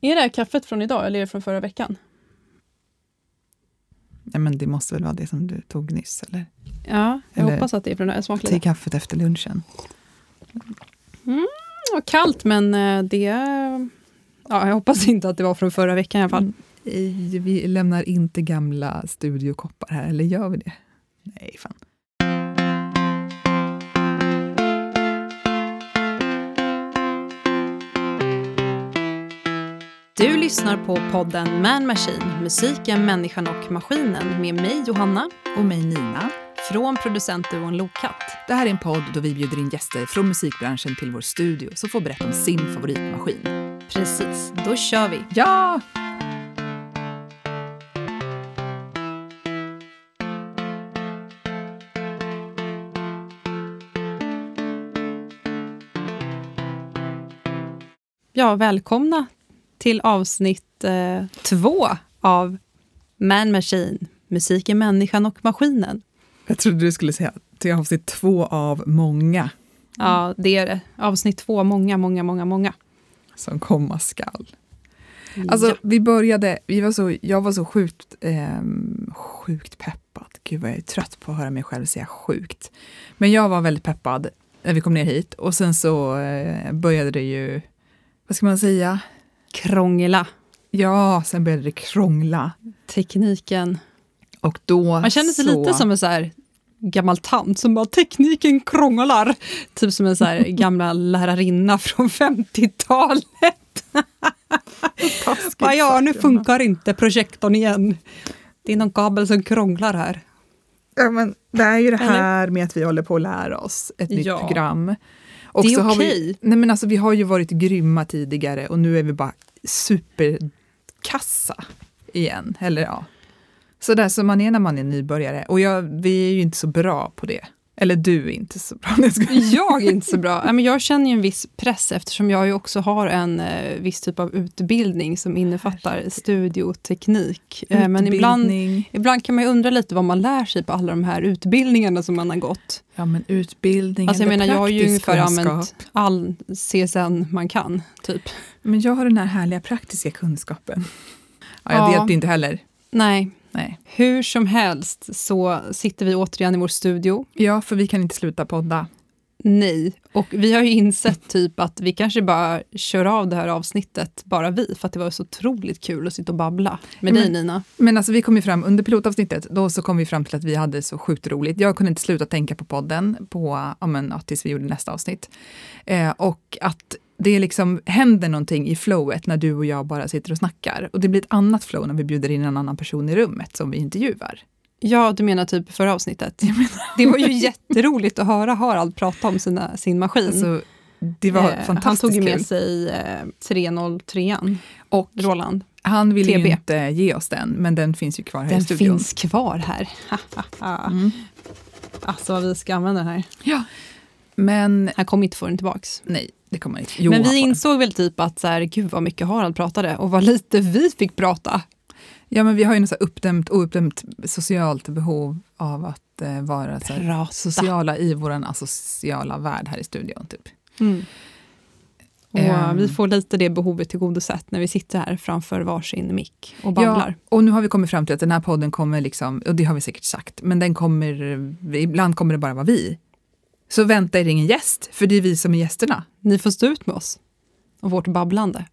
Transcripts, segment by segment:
Är det här kaffet från idag eller är det från förra veckan? Nej, men det måste väl vara det som du tog nyss, eller? Ja, jag Eller hoppas att det är från det här. Smakar Till kaffet efter lunchen. Det var kallt men eh, det... Ja, jag hoppas inte att det var från förra veckan i alla fall. Mm. Vi lämnar inte gamla studiokoppar här, eller gör vi det? Nej, fan. Du lyssnar på podden Man Machine, musiken, människan och maskinen med mig Johanna Och mig Nina. från producentduon Lokatt. Det här är en podd då vi bjuder in gäster från musikbranschen till vår studio som får berätta om sin favoritmaskin. Precis, då kör vi. Ja! Ja, välkomna till avsnitt eh, två av Man Machine, musiken, människan och maskinen. Jag trodde du skulle säga till avsnitt två av många Ja, det är det. Avsnitt två, många, många, många, många. som komma skall. Alltså, ja. vi började, vi var så, jag var så sjukt, ehm, sjukt peppad. Gud vad jag är trött på att höra mig själv säga sjukt. Men jag var väldigt peppad när vi kom ner hit och sen så eh, började det ju, vad ska man säga? Krångla, Ja, sen började det krångla. tekniken. Och då Man känner sig så, lite som en så här gammal tant som bara tekniken krånglar. Typ som en så här gamla lärarinna från 50-talet. taskigt Bara, ja, nu funkar inte projektorn igen. Det är någon kabel som krånglar här. Ja, men det är ju det Eller? här med att vi håller på att lära oss ett nytt Ja. program. Och Det är okej. nej men alltså, vi har ju varit grymma tidigare och nu är vi bara superkassa igen. Eller ja, så där som man är när man är nybörjare. Och jag, vi är ju inte så bra på det. Eller du är inte så bra. Jag är inte så bra. Men Jag känner ju en viss press eftersom jag ju också har en eh, viss typ av utbildning som innefattar studioteknik. Eh, men ibland, Utbildning. ibland kan man ju undra lite vad man lär sig på alla de här utbildningarna som man har gått. Ja, men utbildning Alltså jag menar, jag har ju ungefär kunskap. använt all CSN man kan, typ. Men jag har den här härliga praktiska kunskapen. Ja, jag Ja. hjälpte inte heller. Nej, Nej. hur som helst så sitter vi återigen i vår studio. Ja, för vi kan inte sluta podda. Nej, och vi har ju insett typ att vi kanske bara kör av det här avsnittet, bara vi, för att det var så otroligt kul att sitta och babbla med Men- dig Nina. Men alltså vi kom ju fram, under pilotavsnittet, då så kom vi fram till att vi hade så sjukt roligt. Jag kunde inte sluta tänka på podden på, ja, men, tills vi gjorde nästa avsnitt. Eh, och att det liksom händer någonting i flowet när du och jag bara sitter och snackar. Och det blir ett annat flow när vi bjuder in en annan person i rummet som vi intervjuar. Ja, du menar typ förra avsnittet. Det var ju jätteroligt att höra Harald prata om sina, sin maskin. Alltså, det var Eh, fantastiskt Han tog ju med kul. sig eh, 303 Och Roland. han ville ju inte ge oss den, men den finns ju kvar här i Den studion. finns kvar här. Mm. Alltså vad vi ska använda den här. Ja. Men Han kommer inte få den tillbaks. nej, det kommer man inte. Jo, Men vi insåg väl typ att så här, gud vad mycket Harald pratade och vad lite vi fick prata. Ja, men vi har ju något uppdämt, ouppdämt socialt behov av att eh, vara så här, sociala i vår asociala värld här i studion. Typ. Mm. Och Ehm. vi får lite det behovet tillgodosett när vi sitter här framför varsin mick och babblar. Ja, och nu har vi kommit fram till att den här podden kommer, liksom, och det har vi säkert sagt, men den kommer, ibland kommer det bara vara vi. Så vänta er ingen gäst, för det är vi som är gästerna. Ni får stå ut med oss och vårt babblande.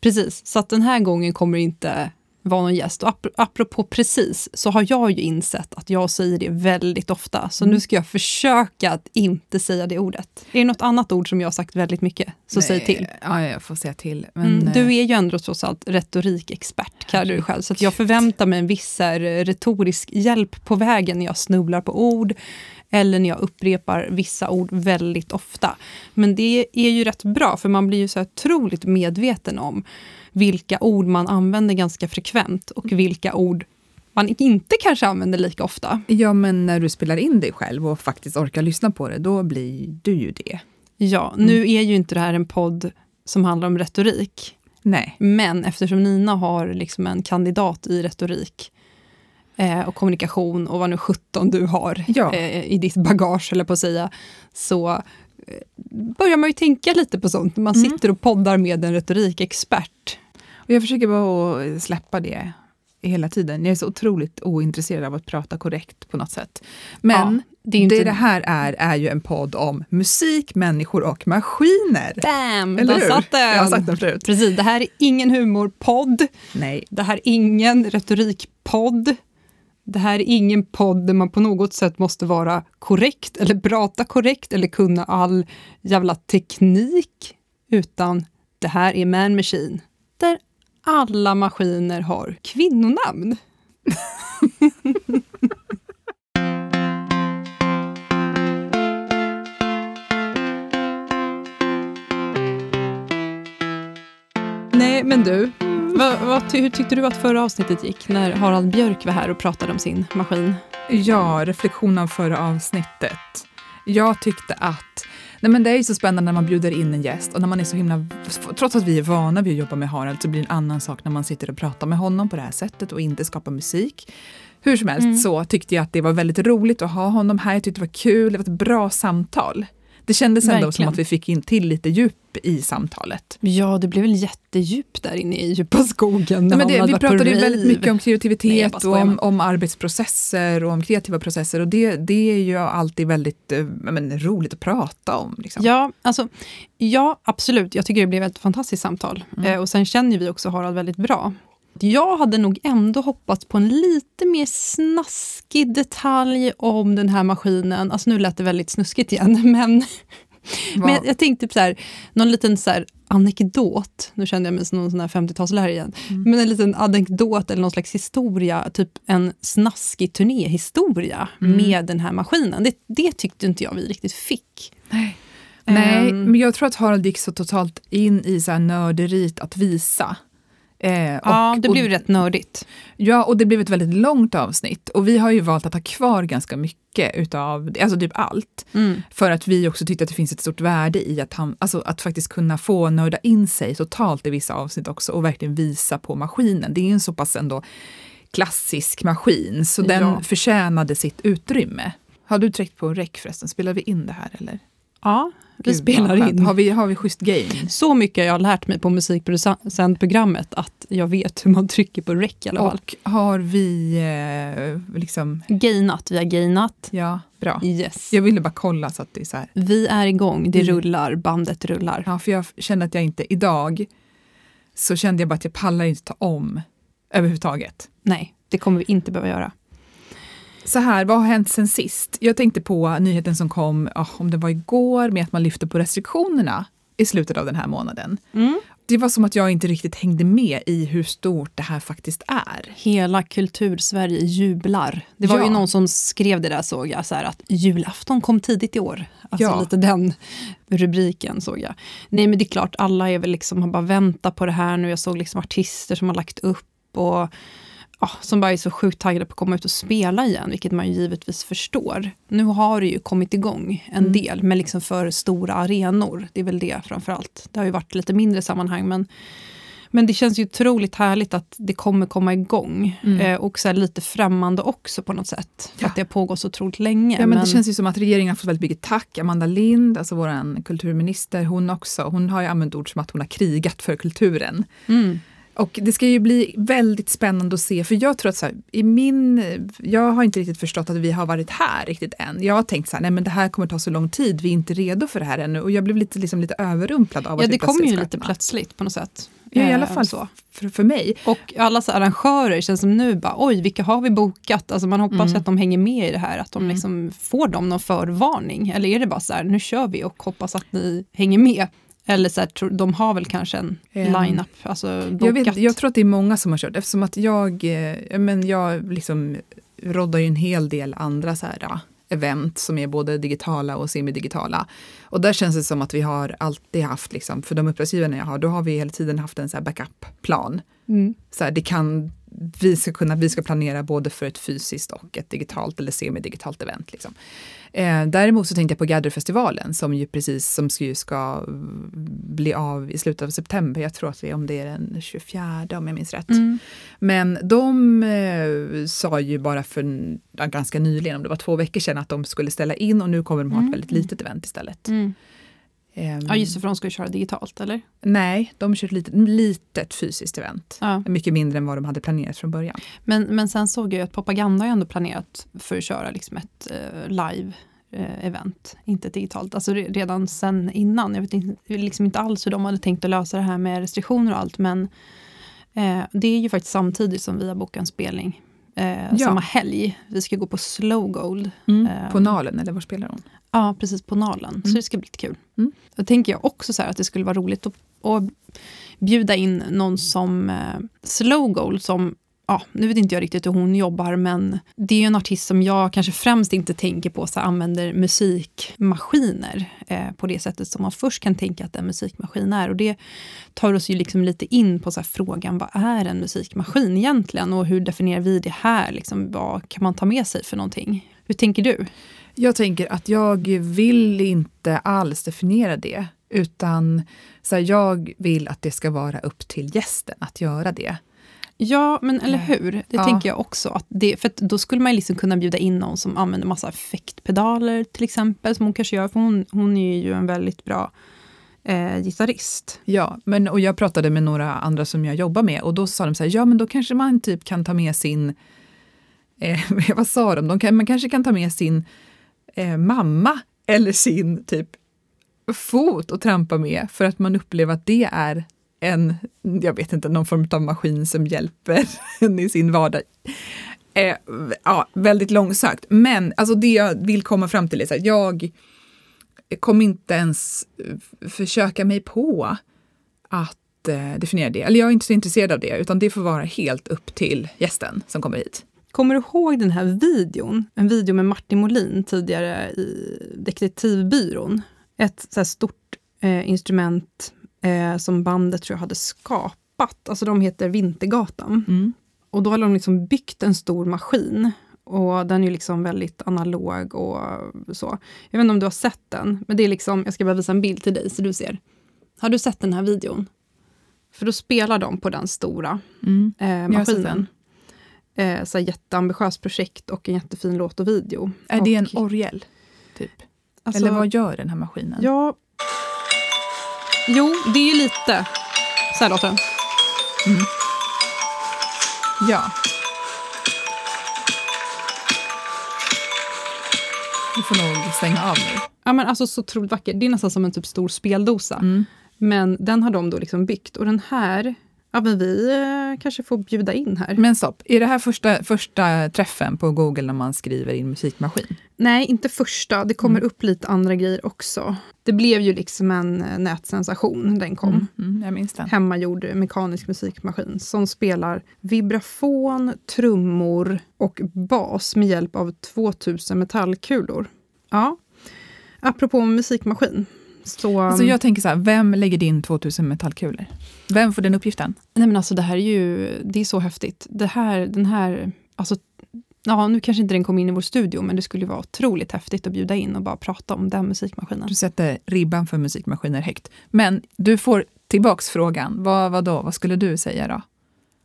Precis, så att den här gången kommer inte vara någon gäst. Och ap- apropå precis, så har jag ju insett att jag säger det väldigt ofta. Så Mm. nu ska jag försöka att inte säga det ordet. Är det något annat ord som jag har sagt väldigt mycket, så säg Nej, till. Ja, jag får säga till. Men, Mm, eh, du är ju ändå trots allt retorikexpert, kallar du dig själv. Så jag förväntar mig en viss här, retorisk hjälp på vägen när jag snubblar på ord eller när jag upprepar vissa ord väldigt ofta. Men det är ju rätt bra, för man blir ju så otroligt medveten om vilka ord man använder ganska frekvent och vilka ord man inte kanske använder lika ofta. Ja, men när du spelar in dig själv och faktiskt orkar lyssna på det, då blir du ju det. Ja, nu är ju inte det här en podd som handlar om retorik. Nej. Men eftersom Nina har liksom en kandidat i retorik eh, och kommunikation och vad nu 17 du har Ja. eh, i ditt bagage, eller på att säga, så eh, börjar man ju tänka lite på sånt. Man Mm. sitter och poddar med en retorikexpert. Och jag försöker bara släppa det hela tiden. Jag är så otroligt ointresserad av att prata korrekt på något sätt. Men Ja, det inte- det det här är, är ju en podd om musik, människor och maskiner. Bam! Eller där hur? satt den! Jag har sagt den förut. Precis, det här är ingen humorpodd. Nej. Det här är ingen retorikpodd. Det här är ingen podd där man på något sätt måste vara korrekt eller prata korrekt eller kunna all jävla teknik. Utan det här är Man Machine. Där alla maskiner har kvinnonamn. Nej, men du. Vad, vad, ty- hur tyckte du att förra avsnittet gick när Harald Björk var här och pratade om sin maskin? Ja, reflektion av förra avsnittet. Jag tyckte att Nej, men det är ju så spännande när man bjuder in en gäst och när man är så himla... Trots att vi är vana vid att jobba med Harald så blir det en annan sak när man sitter och pratar med honom på det här sättet och inte skapar musik. Hur som helst Mm. så tyckte jag att det var väldigt roligt att ha honom här. Jag tyckte det var kul, det var ett bra samtal. Det kändes ändå som Verkligen. att vi fick in till lite djup i samtalet. Ja, det blev väl jättedjupt där inne i djupa skogen. Nej, men det, vi pratade ju väldigt mycket om Nej, kreativitet bara och om, om arbetsprocesser och om kreativa processer och det, det är ju alltid väldigt eh, men, roligt att prata om. Liksom. Ja, alltså, ja, absolut. Jag tycker det blev ett fantastiskt samtal. Mm. Eh, och sen känner vi också Harald väldigt bra. Jag hade nog ändå hoppats på en lite mer snaskig detalj om den här maskinen. Alltså nu lät det väldigt snuskigt igen, men, men jag tänkte typ så här, någon liten så här anekdot. Nu kände jag mig som någon sån här 50-talslärare igen. Mm. Men en liten anekdot eller någon slags historia, typ en snaskig turnéhistoria Mm. med den här maskinen. Det, det tyckte inte jag vi riktigt fick. Nej. Nej, Ehm. men jag tror att Harald gick så totalt in i så här nörderiet att visa. Eh, Ja, och- det och- blev rätt nördigt. Ja, och det blev ett väldigt långt avsnitt. Och vi har ju valt att ha kvar ganska mycket utav, alltså typ allt. Mm. För att vi också tyckte att det finns ett stort värde i att, han, alltså att faktiskt kunna få nörda in sig totalt i vissa avsnitt också och verkligen visa på maskinen. Det är ju en så pass ändå klassisk maskin, så den Ja. förtjänade sitt utrymme. Har du tryckt på rec förresten? Spelar vi in det här eller? Ja, vi Gud, spelar in. Har vi, har vi schysst gain? Så mycket har jag lärt mig på musikproducentprogrammet att jag vet hur man trycker på rec i alla fall. Och har vi eh, liksom, Gainat, vi har gainat. ja, bra. Yes. Jag ville bara kolla så att det är så här. Vi är igång, det Mm. rullar, bandet rullar. Ja, för jag kände att jag inte, idag så kände jag bara att jag pallar inte ta om överhuvudtaget. Nej, det kommer vi inte behöva göra. Så här, vad har hänt sen sist? Jag tänkte på nyheten som kom, ah, om det var igår, med att man lyfte på restriktionerna i slutet av den här månaden. Mm. Det var som att jag inte riktigt hängde med i hur stort det här faktiskt är. Hela kultursverige jublar. Det var Ja. ju någon som skrev det där såg jag, så här, att julafton kom tidigt i år. Alltså Ja. lite den rubriken såg jag. Nej men det är klart, alla är väl liksom, har bara väntat på det här nu. Jag såg liksom artister som har lagt upp och som bara är så sjukt taggade på att komma ut och spela igen, vilket man ju givetvis förstår. Nu har det ju kommit igång en Mm. del, men liksom för stora arenor. Det är väl det framför allt. Det har ju varit lite mindre sammanhang, men men det känns ju otroligt härligt att det kommer komma igång. Mm. Eh, och så lite främmande också på något sätt. För Ja. att det har pågått så otroligt länge. Ja, men det känns ju som att regeringen har fått väldigt mycket tack. Amanda Lind, alltså vår kulturminister, hon också, hon har ju använt ord som att hon har krigat för kulturen. mm. Och det ska ju bli väldigt spännande att se, för jag tror att så här, i min, jag har inte riktigt förstått att vi har varit här riktigt än. Jag har tänkt så här, nej men det här kommer ta så lång tid, vi är inte redo för det här ännu. Och jag blev lite, liksom, lite överrumplad av Ja, att det kommer plötsligt ju lite plötsligt på något sätt. Ja, i alla Eh, fall så. för, för mig. Och alla så arrangörer känns som nu bara, oj, vilka har vi bokat? Alltså man hoppas Mm. att de hänger med i det här, att de Mm. liksom får dem någon förvarning. Eller är det bara så här, nu kör vi och hoppas att ni hänger med? Eller så här, de har väl kanske en Ehm, line-up, alltså. Jag, vet, jag tror att det är många som har kört, eftersom att jag, eh, men jag liksom roddar ju en hel del andra så här, ja, event som är både digitala och semidigitala. Och där känns det som att vi har alltid haft, liksom, för de uppdragsgivarna jag har, då har vi hela tiden haft en så backup-plan. Mm. Så här, det kan, vi, ska kunna, vi ska planera både för ett fysiskt och ett digitalt eller semidigitalt event. Liksom. Eh, däremot så tänkte jag på Gather-festivalen som ju precis som ska, ska bli av i slutet av september. Jag tror att det är om det är den 24 om jag minns rätt. Mm. Men de eh, sa ju bara för ja, ganska nyligen, om det var två veckor sedan, att de skulle ställa in och nu kommer de ha ett Mm. väldigt litet event istället. Mm. Ehm, Ja, just det, för de ska ju köra digitalt, eller? Nej, de kör ett litet, litet fysiskt event. Ja. Mycket mindre än vad de hade planerat från början. Men, men sen såg jag ju att Propaganda har ändå planerat för att köra liksom ett eh, live eh, event, inte digitalt. Alltså re- redan sen innan. Jag vet inte, liksom inte alls hur de hade tänkt att lösa det här med restriktioner och allt, men eh, det är ju faktiskt samtidigt som vi har bokat en spelning. Eh, Ja. Samma helg. Vi ska gå på Slow Gold. Eh, På Nalen, eller var spelar hon? Ja, precis på Nalen. Så Mm. det ska bli kul. Mm. Då tänker jag också så här att det skulle vara roligt att, att bjuda in någon som eh, Slow Gold som Ja, nu vet inte jag riktigt hur hon jobbar, men det är ju en artist som jag kanske främst inte tänker på så använder musikmaskiner eh, på det sättet som man först kan tänka att en musikmaskin är. Och det tar oss ju liksom lite in på så här, frågan, vad är en musikmaskin egentligen? Och hur definierar vi det här? Liksom, vad kan man ta med sig för någonting? Hur tänker du? Jag tänker att jag vill inte alls definiera det, utan så här, jag vill att det ska vara upp till gästen att göra det. Ja, men eller hur? Det ja. tänker jag också. Att det, för att då skulle man liksom kunna bjuda in någon som använder massa effektpedaler till exempel, som hon kanske gör, för hon, hon är ju en väldigt bra eh, gitarrist. Ja, men, och jag pratade med några andra som jag jobbar med och då sa de så här, ja men då kanske man typ kan ta med sin, eh, vad sa de, de kan, man kanske kan ta med sin eh, mamma eller sin typ fot och trampa med för att man upplever att det är en, jag vet inte, någon form av maskin som hjälper en i sin vardag. Eh, ja, väldigt långsökt. Men alltså det jag vill komma fram till är så här, jag kommer inte ens försöka mig på att eh, definiera det. Eller jag är inte så intresserad av det, utan det får vara helt upp till gästen som kommer hit. Kommer du ihåg den här videon? En video med Martin Molin tidigare i Detektivbyrån. Ett så här stort eh, instrument eh, som bandet tror jag hade skapat. Alltså de heter Vintergatan. Och då har de liksom byggt en stor maskin. Och den är liksom väldigt analog och så. Jag vet inte om du har sett den, men det är liksom, jag ska bara visa en bild till dig så du ser. Har du sett den här videon? För då spelar de på den stora Mm. eh, maskinen. Eh, så jätteambitiöst projekt och en jättefin låt och video. Är och, det en orgel? Typ? alltså, Eller vad gör den här maskinen? Ja. Jo, det är ju lite... Så här låter den. ja. Du får nog stänga av nu. Ja, men alltså så otroligt vacker. Det är nästan som en typ stor speldosa. Mm. Men den har de då liksom byggt. Och den här, ja men vi eh, kanske får bjuda in här. Men stopp, är det här första, första träffen på Google när man skriver in musikmaskin? Nej, inte första. Det kommer upp lite andra grejer också. Det blev ju liksom en eh, nätsensation. Den kom. Mm, mm, jag minns den. hemmagjord mekanisk musikmaskin som spelar vibrafon, trummor och bas med hjälp av 2000 metallkulor. Ja, apropå musikmaskin. Så, Alltså jag tänker så här, vem lägger in 2000 metallkulor? Vem får den uppgiften? nej men alltså det här är ju det är så häftigt. Det här, den här, alltså, ja, nu kanske inte den kom in i vår studio, men det skulle vara otroligt häftigt att bjuda in och bara prata om den musikmaskinen. Du sätter ribban för musikmaskiner högt. Men du får tillbaks frågan, vad, vad då? Vad skulle du säga då?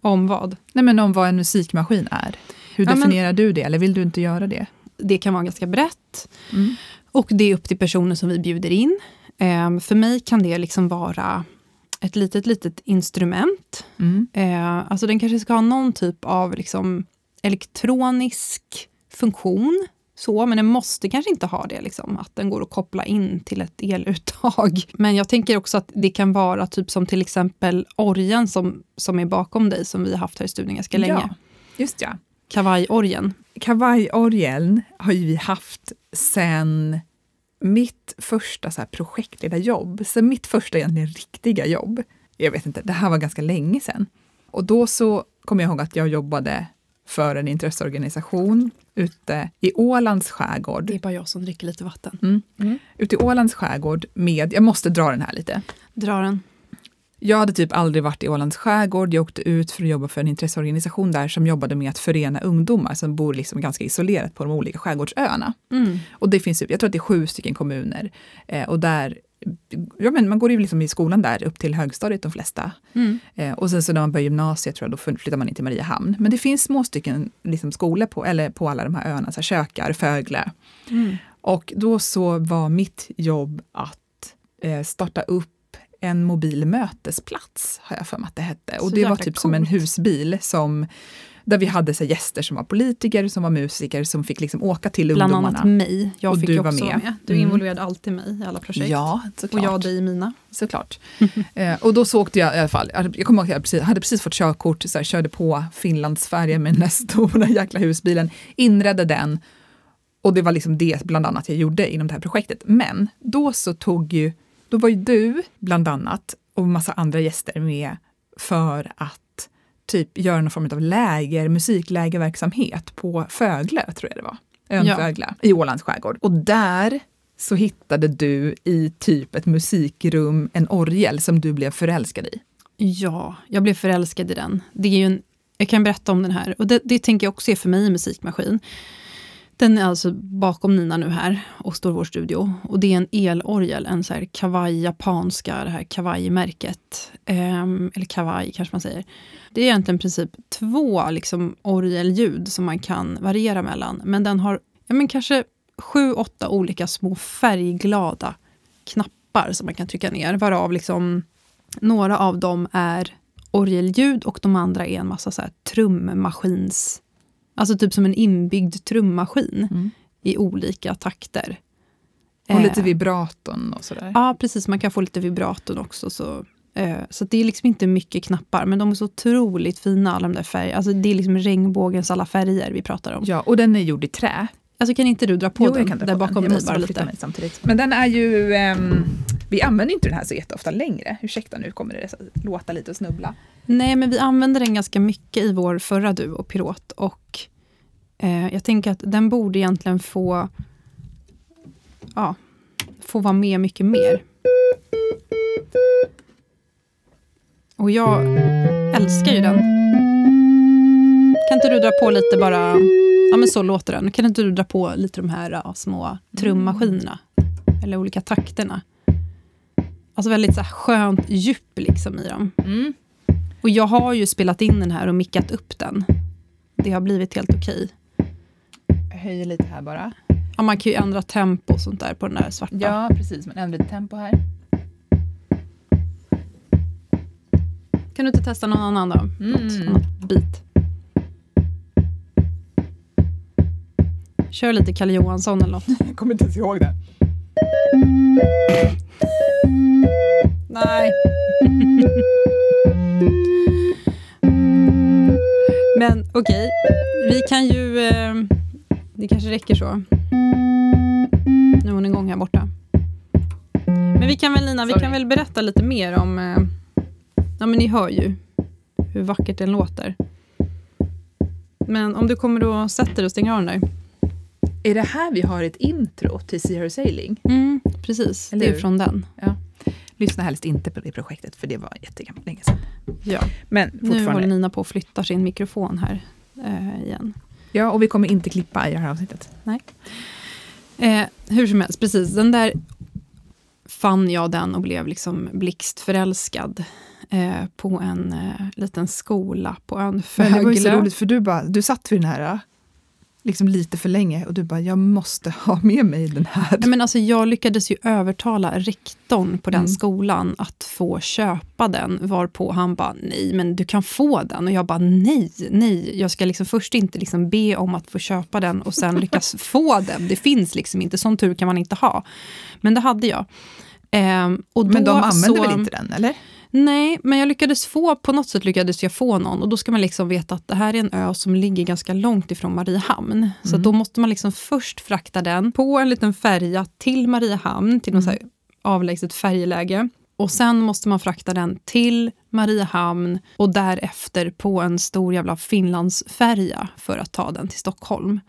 Om vad? Nej men om vad en musikmaskin är. Hur Ja, men- definierar du det? Eller vill du inte göra det? Det kan vara ganska brett. Mm. Och det är upp till personer som vi bjuder in. Ehm, för mig kan det liksom vara ett litet, litet instrument. Mm. Eh, alltså den kanske ska ha någon typ av liksom elektronisk funktion. Så, men den måste kanske inte ha det, liksom, att den går att koppla in till ett eluttag. Men jag tänker också att det kan vara typ som till exempel orgen som, som är bakom dig, som vi har haft här i studion ganska länge. Ja, just ja. Kavajorgeln. Kavajorgeln har ju vi haft sen mitt första så här projektledarjobb, sen mitt första egentligen riktiga jobb. Jag vet inte, det här var ganska länge sedan. Och då så kommer jag ihåg att jag jobbade för en intresseorganisation ute i Ålands skärgård. Det är bara jag som dricker lite vatten. Mm. Mm. Ute i Ålands skärgård med, jag måste dra den här lite. Dra den. Jag hade typ aldrig varit i Ålands skärgård. Jag åkte ut för att jobba för en intresseorganisation där som jobbade med att förena ungdomar som bor liksom ganska isolerat på de olika skärgårdsöarna. Mm. Och det finns, jag tror att det är sju stycken kommuner. Eh, och där, ja, men man går ju liksom i skolan där upp till högstadiet de flesta. Mm. Eh, och sen så när man börjar gymnasiet tror jag, då flyttar man in till Mariehamn. Men det finns små stycken liksom, skolor på, eller på alla de här öarna, så här, Kökar, Fögle. Mm. Och då så var mitt jobb att eh, starta upp en mobil mötesplats, har jag för mig att det hette. Och det var typ som en coolt. husbil som där vi hade så här, gäster som var politiker, som var musiker, som fick liksom åka till Bland ungdomarna. annat mig. Jag Och fick du också med. med. Du Mm. involverade alltid mig i alla projekt. Ja, och såklart. jag dig i mina. såklart. eh, och då så åkte jag i alla fall, jag kommer ihåg att jag precis, hade precis fått körkort, så här, körde på Finlandsfärjan med den där stora jäkla husbilen, inredde den och det var liksom det bland annat jag gjorde inom det här projektet. Men då så tog ju, då var ju du bland annat och massa andra gäster med för att typ göra någon form av läger, musiklägerverksamhet på Föglö, tror jag det var. Ön Ja. Föglö i Ålands skärgård. Och där så hittade du i typ ett musikrum en orgel som du blev förälskad i. Ja, jag blev förälskad i den. Det är ju en, jag kan berätta om den här. Och det, det tänker jag också är för mig en musikmaskin. Den är alltså bakom Nina nu här och står i vår studio. Och det är en elorgel, en så här kavaj japanska, det här kavajmärket. Um, eller kavaj kanske man säger. Det är egentligen i princip två liksom, orgelljud som man kan variera mellan. Men den har ja, men kanske sju, åtta olika små färgglada knappar som man kan trycka ner. Varav liksom några av dem är orgelljud och de andra är en massa så här trummaskins... Alltså typ som en inbyggd trummaskin i olika takter. Och lite Eh, vibraton och sådär. Ja, precis. Man kan få lite vibraton också. Så, eh, så det är liksom inte mycket knappar, men de är så otroligt fina, alla de där färgerna. Alltså, det är liksom regnbågens alla färger vi pratar om. Ja, och den är gjord i trä. Alltså, kan inte du dra på Jo, den jag kan dra där på bakom den. Jag dig bara lite? mig samtidigt. Men den är ju... ehm, vi använder inte den här så jätteofta längre. Ursäkta, nu kommer det låta lite och snubbla. Nej, men vi använde den ganska mycket i vår förra duo, Pirot. Och eh, jag tänker att den borde egentligen få, ja, få vara med mycket mer. Och jag älskar ju den. Kan inte du dra på lite bara, ja men så låter den. Kan inte du dra på lite de här ja, små trummaskinerna? Eller olika takterna. Alltså väldigt så här skönt djup liksom i dem. Och jag har ju spelat in den här och mickat upp den. Det har blivit helt okej. Jag höjer lite här bara. Ja, man kan ju ändra tempo och sånt där på den där svarta. Ja, precis. Men ändra lite tempo här. Kan du inte testa någon annan då? Mm. Något annat bit. Kör lite Kalle Johansson eller något. Jag kommer inte ens ihåg det. Nej. Men okej, vi kan ju... Eh, det kanske räcker så. Nu är hon igång här borta. Men vi kan väl Lina, vi kan väl berätta lite mer om... Eh, ja men ni hör ju hur vackert den låter. Men om du kommer och sätter dig och stänger av den där. Är det här vi har ett intro till See Her Sailing? Mm, precis, Eller det är hur? från den. Lyssna helst inte på det projektet, för det var jättegammalt, länge sedan. Ja. Men Nu håller fortfarande. Nina på och flyttar sin mikrofon här eh, igen. Ja, och vi kommer inte klippa i det här avsnittet. Eh, hur som helst, precis. Den där fann jag den och blev liksom blixtförälskad eh, på en eh, liten skola på ön Men det var ju så Föglö. roligt, för du, bara, du satt vid den här liksom lite för länge och du bara, jag måste ha med mig den här. Ja, men alltså, jag lyckades ju övertala rektorn på den Mm. skolan att få köpa den, varpå han bara nej, men du kan få den. Och jag bara nej, nej, jag ska liksom först inte liksom be om att få köpa den och sen lyckas få den. Det finns liksom inte, sån tur kan man inte ha. Men det hade jag. Ehm, och Men de använder så, väl inte den, eller? Nej, men jag lyckades få, på något sätt lyckades jag få någon. Och då ska man liksom veta att det här är en ö som ligger ganska långt ifrån Mariehamn. Så Mm. då måste man liksom först frakta den på en liten färja till Mariehamn, till något Mm. så här avlägset färjeläge. Och sen måste man frakta den till Mariehamn och därefter på en stor jävla Finlandsfärja för att ta den till Stockholm.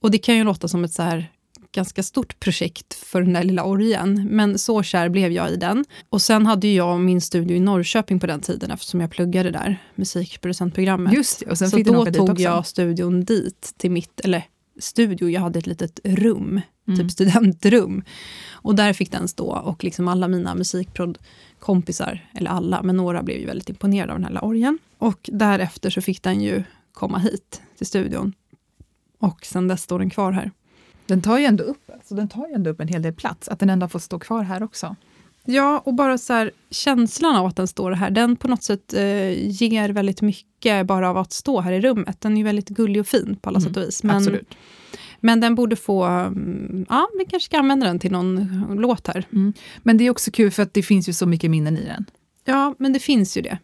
Och det kan ju låta som ett så här ganska stort projekt för den där lilla orgen, men så kär blev jag i den. Och sen hade jag min studio i Norrköping på den tiden eftersom jag pluggade där, musikproducentprogrammet. Just det, och sen så fick då tog jag studion dit, till mitt, eller studio, jag hade ett litet rum, Mm. typ studentrum. Och där fick den stå och liksom alla mina musikprod-kompisar, eller alla, men några blev ju väldigt imponerade av den här lilla orgeln. Och därefter så fick den ju komma hit till studion. Och sen dess står den kvar här. Den tar ju ändå upp, alltså den tar ju ändå upp en hel del plats, att den ändå får stå kvar här också. Ja, och bara så här, känslan av att den står här, den på något sätt eh, ger väldigt mycket bara av att stå här i rummet. Den är ju väldigt gullig och fin på alla Mm, sätt och vis. Men, Absolut. men den borde få... mm, Ja, vi kanske ska använda den till någon låt här. Men det är också kul för att det finns ju så mycket minnen i den. Ja, men det finns ju det.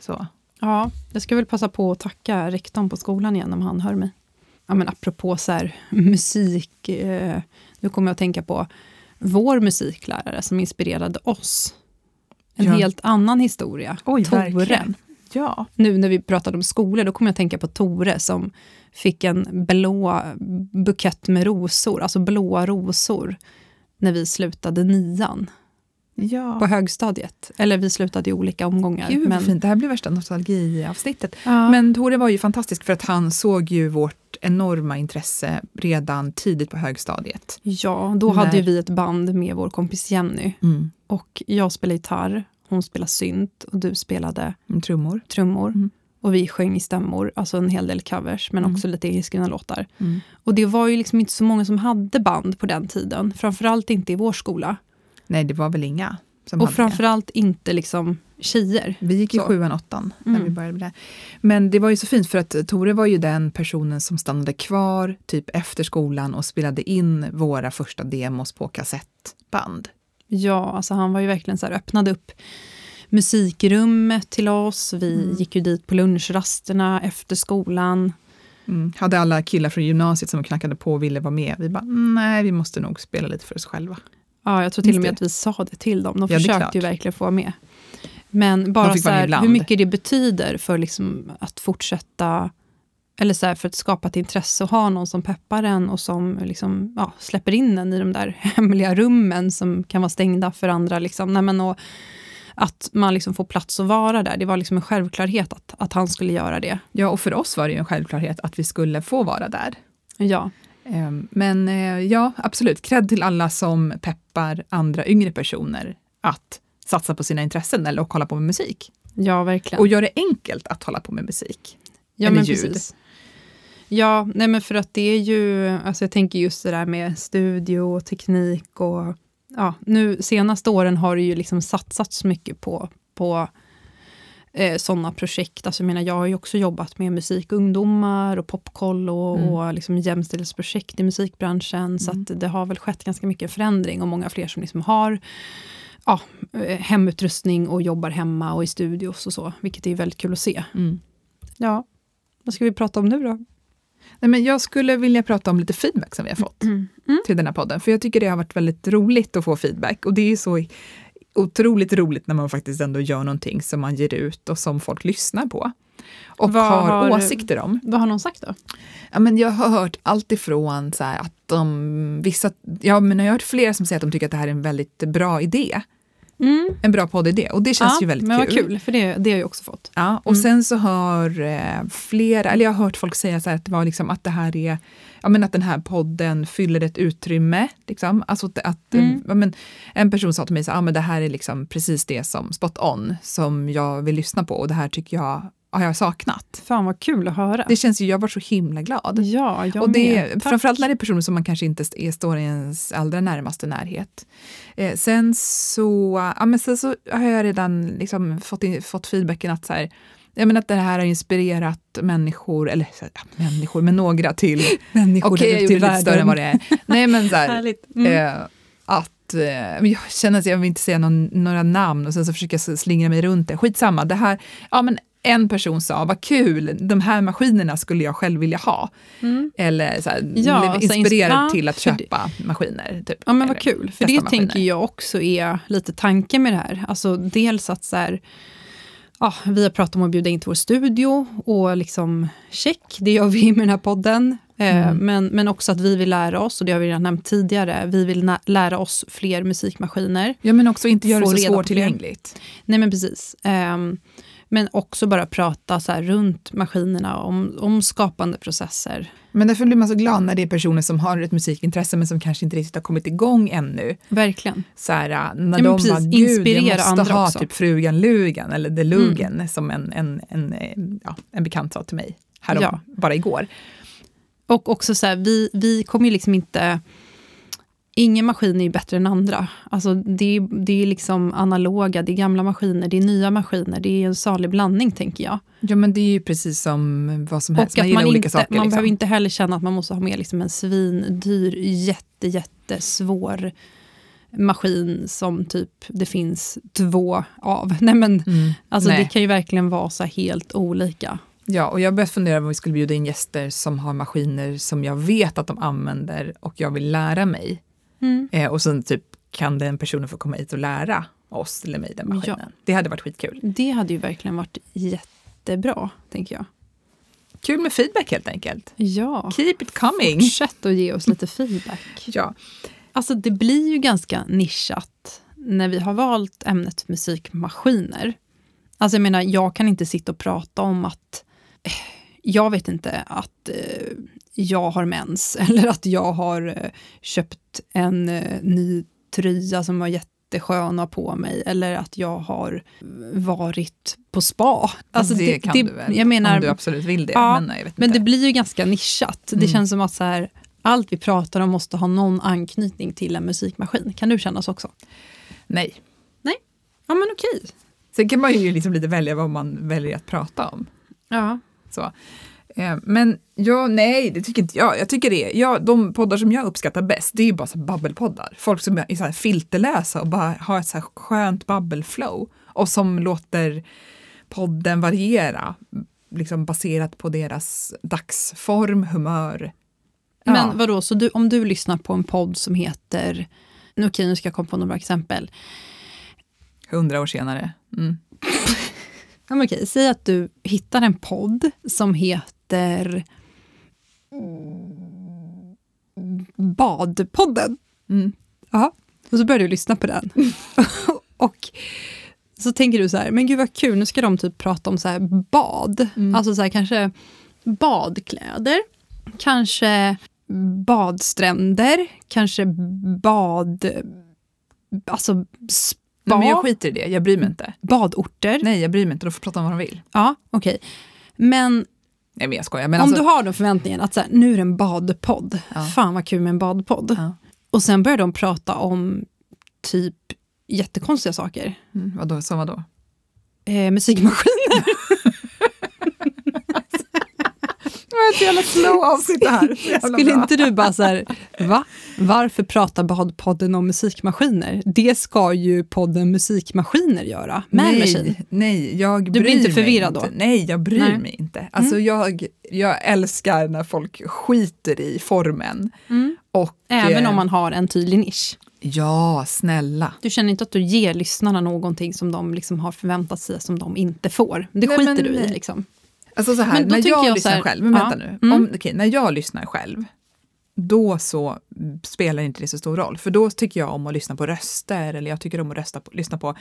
Så. Ja, jag ska väl passa på att tacka rektorn på skolan igen om han hör mig. Ja, men apropå så här, musik, eh, nu kommer jag att tänka på vår musiklärare som inspirerade oss. En Ja. helt annan historia. Oj, Tore. verkligen. Ja. Nu när vi pratade om skolor, då kommer jag att tänka på Tore som fick en blå bukett med rosor, alltså blåa rosor, när vi slutade nian ja. på högstadiet. Eller vi slutade i olika omgångar. Gud men, fint, det här blir värsta nostalgiavsnittet. Ja. Men Tore var ju fantastisk för att han såg ju vårt enorma intresse redan tidigt på högstadiet. Ja, då hade Nej. ju vi ett band med vår kompis Jenny. Och jag spelade gitarr, hon spelade synt och du spelade Mm, Trummor. trummor. Mm. Och vi sjöng i stämmor, alltså en hel del covers, men Mm. också lite egenskrivna låtar. Mm. Och det var ju liksom inte så många som hade band på den tiden. Framförallt inte i vår skola. Nej, det var väl inga som och hade det. framförallt inte liksom tjejer. Vi gick i Så. sjuan, åttan när Mm. vi började med det. Men det var ju så fint för att Tore var ju den personen som stannade kvar typ efter skolan och spelade in våra första demos på kassettband. Ja, alltså han var ju verkligen så här, öppnade upp musikrummet till oss. Vi Mm. gick ju dit på lunchrasterna efter skolan. Mm. Hade alla killar från gymnasiet som knackade på och ville vara med. Vi bara, "Mm, nej, vi måste nog spela lite för oss själva. Ja, jag tror till och med att vi sa det till dem. De Ja, försökte ju verkligen få vara med. Men bara så här, hur mycket det betyder för liksom att fortsätta, eller så här, för att skapa ett intresse och ha någon som peppar en och som liksom, ja, släpper in en i de där hemliga rummen som kan vara stängda för andra. Liksom. Nej, men, och att man liksom får plats att vara där. Det var liksom en självklarhet att, att han skulle göra det. Ja, och för oss var det ju en självklarhet att vi skulle få vara där. Ja, Men eh, ja, absolut. Cred till alla som peppar andra yngre personer att satsa på sina intressen eller och hålla på med musik. ja verkligen. Och gör det enkelt att hålla på med musik. Ja, Eller men ljud. precis. Ja, nej men för att det är ju, alltså jag tänker just det där med studio och teknik och ja, nu senaste åren har det ju liksom satsats mycket på, på eh, sådana projekt. Alltså jag menar, jag har ju också jobbat med musikungdomar och popkoll och, Mm. och liksom jämställdhetsprojekt i musikbranschen. Så Mm. att det har väl skett ganska mycket förändring och många fler som liksom har ja, eh, hemutrustning och jobbar hemma och i studios och så, vilket är väldigt kul att se. Mm. Ja, vad ska vi prata om nu då? Nej, men jag skulle vilja prata om lite feedback som vi har fått Mm. till den här podden. För jag tycker det har varit väldigt roligt att få feedback. Och det är så otroligt roligt när man faktiskt ändå gör någonting som man ger ut och som folk lyssnar på. Och Vad har, har- åsikter om. Vad har någon sagt då? Ja, men jag har hört allt ifrån så att de, vissa, ja, men jag har hört flera som säger att de tycker att det här är en väldigt bra idé. En bra poddidé och det känns ja, ju väldigt men kul. vad kul, för det, det har jag också fått. Ja, och Mm. sen så har eh, flera, eller jag har hört folk säga så att det var liksom att det här är, ja men att den här podden fyller ett utrymme. Liksom. Alltså att, att Mm. ja, men en person sa till mig så ja men det här är liksom precis det som spot on som jag vill lyssna på och det här tycker jag har jag saknat. Fan vad kul att höra. Det känns ju, jag var så himla glad. ja, jag och det, med. Tack. framförallt när det är personer som man kanske inte är, står i ens allra närmaste närhet. Eh, sen, så, ja, men sen så har jag redan liksom fått, in, fått feedbacken att, så här, jag menar att det här har inspirerat människor, eller ja, människor, men några till, Människor okej jag ute i gjorde lite större än vad det är. Nej men så här, Härligt. Mm. eh, att eh, jag känner att jag vill inte säga någon, några namn och sen så försöker jag slingra mig runt det. Skitsamma, det här, ja men en person sa, vad kul, de här maskinerna skulle jag själv vilja ha. Mm. Eller så här, Ja, blev så inspirerad insp- till att det- köpa maskiner. Typ. Ja men vad kul, för det tänker maskiner. jag också är lite tanken med det här. Alltså dels att så här, ja, vi har pratat om att bjuda in till vår studio och liksom check, det gör vi med den här podden. Eh, Mm. Men, men också att vi vill lära oss, och det har vi redan nämnt tidigare, vi vill lära oss fler musikmaskiner. Ja men också inte göra det så svårtillgängligt. Nej men precis. Ehm, men också bara prata så runt maskinerna om, om skapande processer. Men därför blir man så glad när det är personer som har ett musikintresse men som kanske inte riktigt har kommit igång ännu. Verkligen. Så här, när men de precis, bara, gud jag måste ha också." typ Frugan Lugan eller The Lugan Mm. som en, en, en, eh, ja, en bekant sa till mig härom, Ja. bara igår. Och också så här, vi, vi kommer ju liksom inte... ingen maskin är ju bättre än andra. Alltså det, är, det är liksom analoga, det är gamla maskiner, det är nya maskiner. Det är en salig blandning, tänker jag. Ja, men det är ju precis som vad som helst. Och man man, olika inte, saker. man liksom. behöver inte heller känna att man måste ha med liksom en svindyr, jätte, jättesvår maskin som typ det finns två av. Nej, men, Mm. alltså, Nej. det kan ju verkligen vara så helt olika. Ja, och jag började fundera om vi skulle bjuda in gäster som har maskiner som jag vet att de använder och jag vill lära mig. Eh, och sen typ kan den personen få komma hit och lära oss eller mig den maskinen. Det hade varit skitkul. Det hade ju verkligen varit jättebra, tänker jag. Kul med feedback helt enkelt. Ja, Keep it coming. fortsätt att ge oss lite feedback. Ja. Alltså det blir ju ganska nischat när vi har valt ämnet musikmaskiner. Alltså jag menar, jag kan inte sitta och prata om att eh, jag vet inte att eh, jag har mens eller att jag har eh, köpt en eh, ny tröja som var jätteskön att ha på mig eller att jag har varit på spa. Alltså det, kan du väl? Jag menar, om du absolut vill det. Ja, men, nej, men det blir ju ganska nischat. Det Mm. känns som att så här, allt vi pratar om måste ha någon anknytning till en musikmaskin. Kan du känna så också? nej. Ja, men okej. Sen kan man ju liksom lite välja vad man väljer att prata om. Ja. Så. Eh, Men ja, nej, det tycker inte jag. Jag tycker det. Ja, de poddar som jag uppskattar bäst, det är ju bara så babbelpoddar. Folk som är så här filterläsa och bara har ett så här skönt babbelflow och som låter podden variera, liksom baserat på deras dagsform, humör. Ja. Men vadå, så du, om du lyssnar på en podd som heter, nu, okej, nu ska jag komma på några exempel. Hundra år senare. Mm. Ja, men okej, säg att du hittar en podd som heter Badpodden. Mm. Och så börjar du lyssna på den. och så tänker du så här, men gud vad kul, nu ska de typ prata om så här bad. Mm. Alltså så här, kanske badkläder, kanske badstränder, kanske bad... Alltså spa, Nej, men jag skiter i det, jag bryr mig inte. badorter. Nej, jag bryr mig inte, de får prata om vad de vill. Ja, okej. Men Nej, men jag skojar. Men om alltså, du har den förväntningen att så här, nu är det en badpodd, Ja. fan vad kul med en badpodd. Ja. Och sen börjar de prata om typ jättekonstiga saker. mm, vadå, som vadå? Eh, musikmaskiner. Det var ett jävla slow avsnitt det här. Skulle inte du bara så här, va? Varför pratar badpodden om musikmaskiner? Det ska ju podden Musikmaskiner göra. Nej, Machine. nej, jag blir bryr inte mig förvirrad inte. då? Nej, jag bryr Nej. mig inte. Alltså jag, jag älskar när folk skiter i formen. Och, Även eh, om man har en tydlig nisch. Ja, snälla. Du känner inte att du ger lyssnarna någonting som de liksom har förväntat sig som de inte får. Det Nej, skiter men- du i. Liksom. Alltså så här, när jag, jag lyssnar här- själv, men ja, vänta nu. mm. Om, okej, när jag lyssnar själv, då så spelar inte det så stor roll. För då tycker jag om att lyssna på röster, eller jag tycker om att rösta på, lyssna på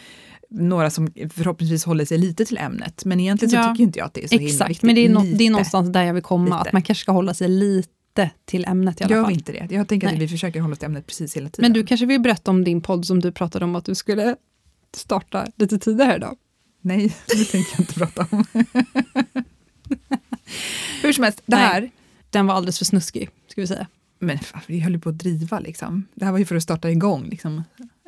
några som förhoppningsvis håller sig lite till ämnet. Men egentligen så Ja, tycker inte jag att det är så Exakt, viktigt. men det är, nå- Lite. det är någonstans där jag vill komma. Lite. Att man kanske ska hålla sig lite till ämnet i alla Gör fall. vi inte det? Jag tänker att Nej. vi försöker hålla oss till ämnet precis hela tiden. Men du kanske vill berätta om din podd som du pratade om att du skulle starta lite tidigare idag? Nej, det tänker jag inte prata om. Hur som helst, det Nej. här, Den var alldeles för snuskig, ska vi säga. men fan, vi höll ju på att driva liksom. Det här var ju för att starta igång liksom.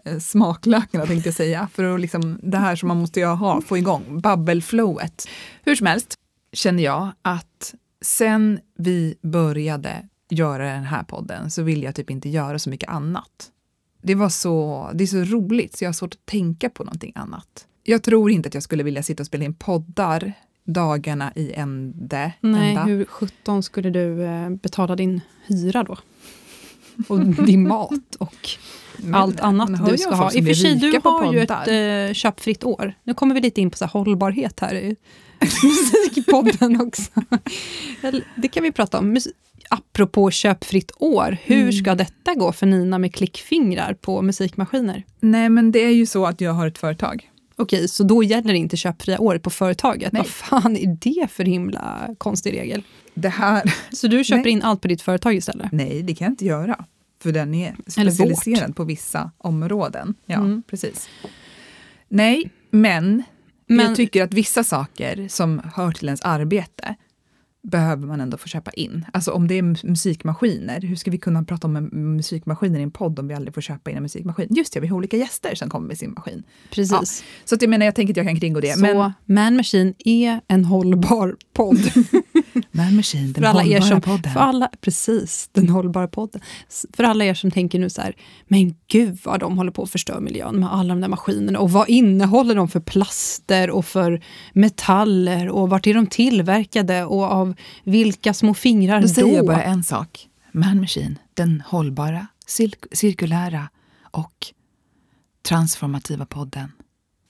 eh, Smaklökarna tänkte jag säga, för att liksom, det här som man måste ju ha, få igång, babbelflowet. Hur som helst känner jag att sen vi började göra den här podden så vill jag typ inte göra så mycket annat. Det var så, det är så roligt så jag har svårt att tänka på någonting annat. Jag tror inte att jag skulle vilja sitta och spela in poddar dagarna i ände. Nej, ända. hur sjutton skulle du eh, betala din hyra då? Och din mat och Men- allt annat du ska ha. I och för sig, du har ju ett eh, köpfritt år. Nu kommer vi lite in på så här hållbarhet här i musikpodden också. Det kan vi prata om. Mus- Apropå köpfritt år, hur Mm. ska detta gå för Nina med klickfingrar på musikmaskiner? Nej, men det är ju så att jag har ett företag. Okej, så då gäller inte köpfria året på företaget. Nej. Vad fan är det för himla konstig regel? Det här, Så du köper Nej. in allt på ditt företag istället? nej, det kan jag inte göra. För den är specialiserad på vissa områden. Ja, Mm. precis. Nej, men, Men- jag tycker att vissa saker som hör till ens arbete behöver man ändå få köpa in. Alltså om det är mus- musikmaskiner, hur ska vi kunna prata om musikmaskiner i en podd om vi aldrig får köpa in en musikmaskin? Just det, vi har olika gäster som kommer med sin maskin. Precis. Så att jag menar, jag tänker att jag kan kringgå det. Så Men Man Machine är en hållbar podd. Man Machine, den för alla er hållbara som, podden. För alla, precis, den hållbara podden. För alla er som tänker nu så här, men gud vad de håller på att förstöra miljön med alla de där maskinerna. Och vad innehåller de för plaster och för metaller och vart är de tillverkade och av vilka små fingrar Då då? säger jag bara en sak. Man Machine, den hållbara, cir- cirkulära och transformativa podden.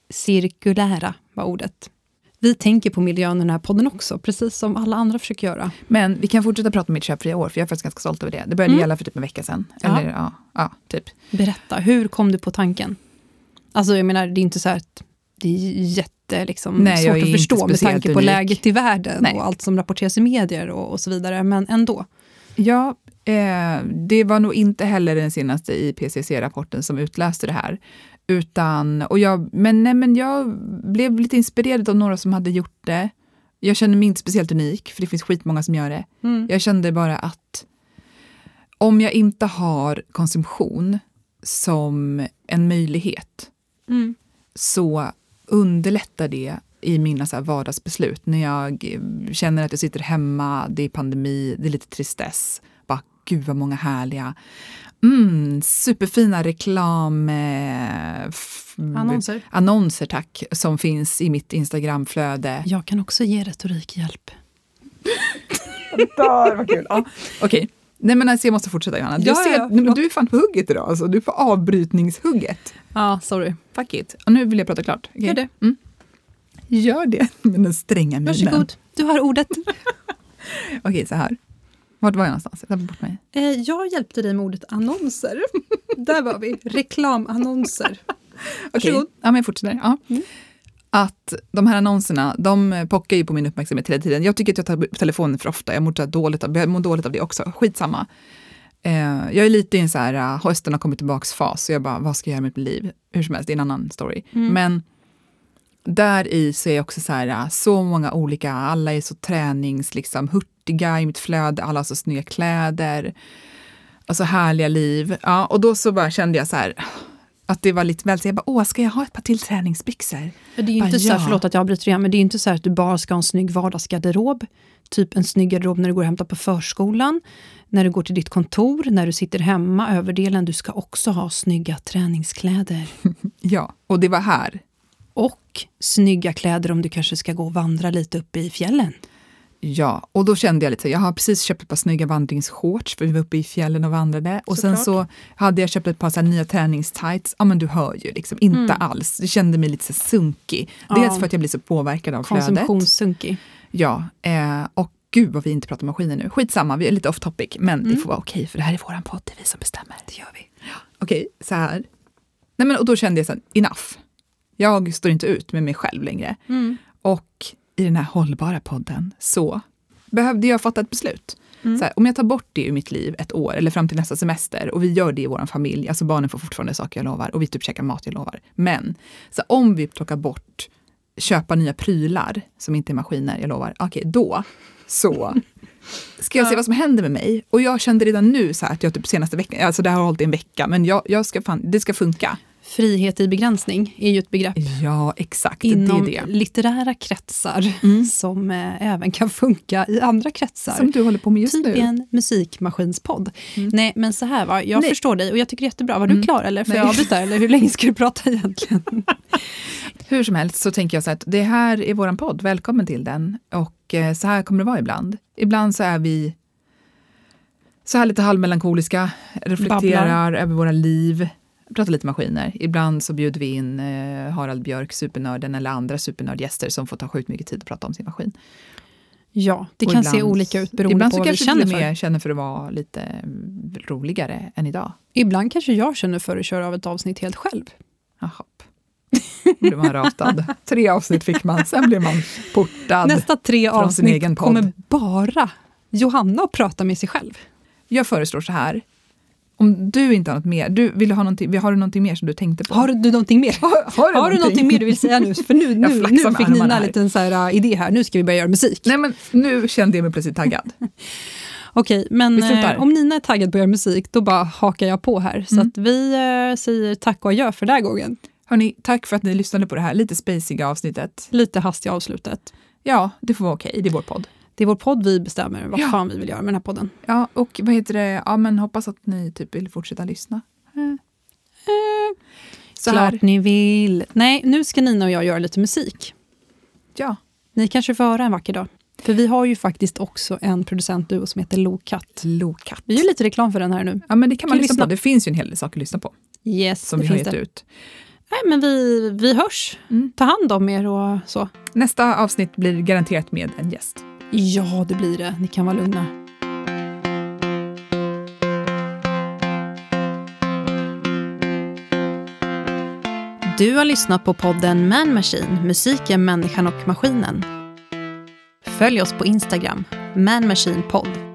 Cirkulära var ordet. Vi tänker på miljön i den här podden också, precis som alla andra försöker göra. Men vi kan fortsätta prata om mitt köpfria år, för jag är faktiskt ganska stolt över det. Det började Mm. gälla för typ en vecka sedan. Ja. Eller ja, ja typ. Berätta, hur kom du på tanken? Alltså jag menar, det är inte så här att det är jätte, liksom, Nej, svårt att förstå med tanke på unik. läget i världen Nej. och allt som rapporteras i medier och, och så vidare, men ändå. Ja, eh, det var nog inte heller den senaste IPCC-rapporten som utlöste det här. Utan, och jag, men, nej, men jag blev lite inspirerad av några som hade gjort det. Jag känner mig inte speciellt unik, för det finns skitmånga som gör det. Jag kände bara att om jag inte har konsumtion som en möjlighet Mm. så underlättar det i mina så här vardagsbeslut. När jag eh, känner att jag sitter hemma, det är pandemi, det är lite tristess. Bara, gud vad många härliga, mm, superfina reklam... Eh, Annonser. Annonser, tack, som finns i mitt Instagramflöde. Jag kan också ge retorikhjälp. Där, vad kul. Ja. Okej. Nej men alltså jag måste fortsätta Johanna. Du, Ja, ser, ja, förlåt. du är fan på hugget idag, alltså. du är på avbrytningshugget. Ja, sorry. Fuck it. Och nu vill jag prata klart. Okej? Gör det. Mm. Gör det med den stränga minen. Varsågod, du har ordet. Okej, så här. Vart var jag någonstans? Jag bort mig. Eh, Jag hjälpte dig med ordet annonser. Där var vi. Reklamannonser. Okej, Varsågod. ja, men jag fortsätter. Ja. Mm. Att de här annonserna, de pockar ju på min uppmärksamhet hela tiden. Jag tycker att jag tar upp telefonen för ofta. Jag mår, dåligt av, jag mår dåligt av det också. Skitsamma. Eh, jag är lite i en så här, hösten har kommit tillbaks fas. Så jag bara, vad ska jag göra med mitt liv? Hur som helst, det är en annan story. Mm. Men där i så är jag också så här, så många olika, alla är så tränings, liksom, hurtiga i mitt flöde, alla har så snygga kläder. Alltså härliga liv. Ja, och då så bara kände jag så här, att det var lite väl så jag bara, åh, ska jag ha ett par till träningsbyxor? Det är ju Bara, inte så här, ja. förlåt att jag avbryter igen, men det är ju inte så att du bara ska ha en snygg vardagsgarderob. Typ en snygg garderob när du går och hämtar på förskolan, när du går till ditt kontor, när du sitter hemma, överdelen. Du ska också ha snygga träningskläder. Ja, och det var här. Och snygga kläder om du kanske ska gå och vandra lite uppe i fjällen. Ja, och då kände jag lite jag har precis köpt ett par snygga vandringsshorts för vi var uppe i fjällen och vandrade. Och sen Såklart. så hade jag köpt ett par så här nya träningstights. Ja men du hör ju, liksom, inte alls. Det kände mig lite så sunkig. Dels Ja. för att jag blir så påverkad av flödet. Konsumtionssunkig. Ja, eh, och gud vad vi inte pratar maskiner nu. Skitsamma, vi är lite off topic, men det får vara okej för det här är våran podd, det är vi som bestämmer. Det gör vi. Okej, så här. Nej, men, och då kände jag så här, enough. Jag står inte ut med mig själv längre. Och i den här hållbara podden så behövde jag fatta ett beslut. Så här, om jag tar bort det ur mitt liv ett år eller fram till nästa semester och vi gör det i vår familj, alltså barnen får fortfarande saker jag lovar och vi typ käkar mat jag lovar. Men så här, om vi plockar bort köpa nya prylar som inte är maskiner, jag lovar, okej då så ska jag se vad som händer med mig. Och jag kände redan nu så här att jag typ senaste veckan, alltså det här har hållit i en vecka, men jag, jag ska fan, det ska funka. Frihet i begränsning är ju ett begrepp Ja, exakt. inom det är det. litterära kretsar som eh, även kan funka i andra kretsar. Som du håller på med just typ nu. i en musikmaskinspodd. Nej, men så här va, jag Nej. förstår dig och jag tycker det är jättebra. Var du klar eller? Får Nej. jag avbryta eller hur länge ska du prata egentligen? Hur som helst så tänker jag så här att det här är våran podd, välkommen till den. Och eh, så här kommer det vara ibland. Ibland så är vi så här lite halvmelankoliska, reflekterar över våra liv, pratar lite maskiner. Ibland så bjuder vi in eh, Harald Björk, supernörden, eller andra supernördgäster som får ta sjukt mycket tid att prata om sin maskin. Ja, det Och kan se ibland- olika ut beroende ibland på vad vi kanske känner för. och med känner för att vara lite mm, roligare än idag. Ibland kanske jag känner för att köra av ett avsnitt helt själv. Jaha. Då blev man ratad. Tre avsnitt fick man, sen blev man portad. Nästa tre avsnitt kommer bara Johanna att prata med sig själv. Jag föreslår så här. Om du inte har något mer, du, vill ha, någonting, har du någonting mer som du tänkte på? Har du någonting mer? har, har Har du någonting mer du vill säga nu? För nu, nu, nu fick Nina en liten så här, uh, idé här. Nu ska vi börja göra musik. Nej men nu kände jag mig plötsligt taggad. Okej, men eh, om Nina är taggad på att göra musik, då bara hakar jag på här. Så Mm. att vi eh, säger tack och adjö för den här gången. Hörni, tack för att ni lyssnade på det här lite spaciga avsnittet. Lite hastiga avslutet. Ja, det får vara okej, det är vår podd. Det är vår podd vi bestämmer vad Ja. fan vi vill göra med den här podden. Ja, och vad heter det, ja men hoppas att ni typ vill fortsätta lyssna. Eh, Så klart här, ni vill. Nej, nu ska Nina och jag göra lite musik. ja. Ni kanske får höra en vacker dag. För vi har ju faktiskt också en producentduo som heter Lokatt. Lokatt. Vi gör lite reklam för den här nu. Ja men det kan man Kan lyssna lyssna. på, det finns ju en hel del saker att lyssna på Yes, som vi har gett det. ut. Nej, men vi, vi hörs. Mm. Ta hand om er och så. Nästa avsnitt blir garanterat med en gäst. Ja, det blir det. Ni kan vara lugna. Du har lyssnat på podden Man Machine, musiken, människan och maskinen. Följ oss på Instagram, Man Machine Podd.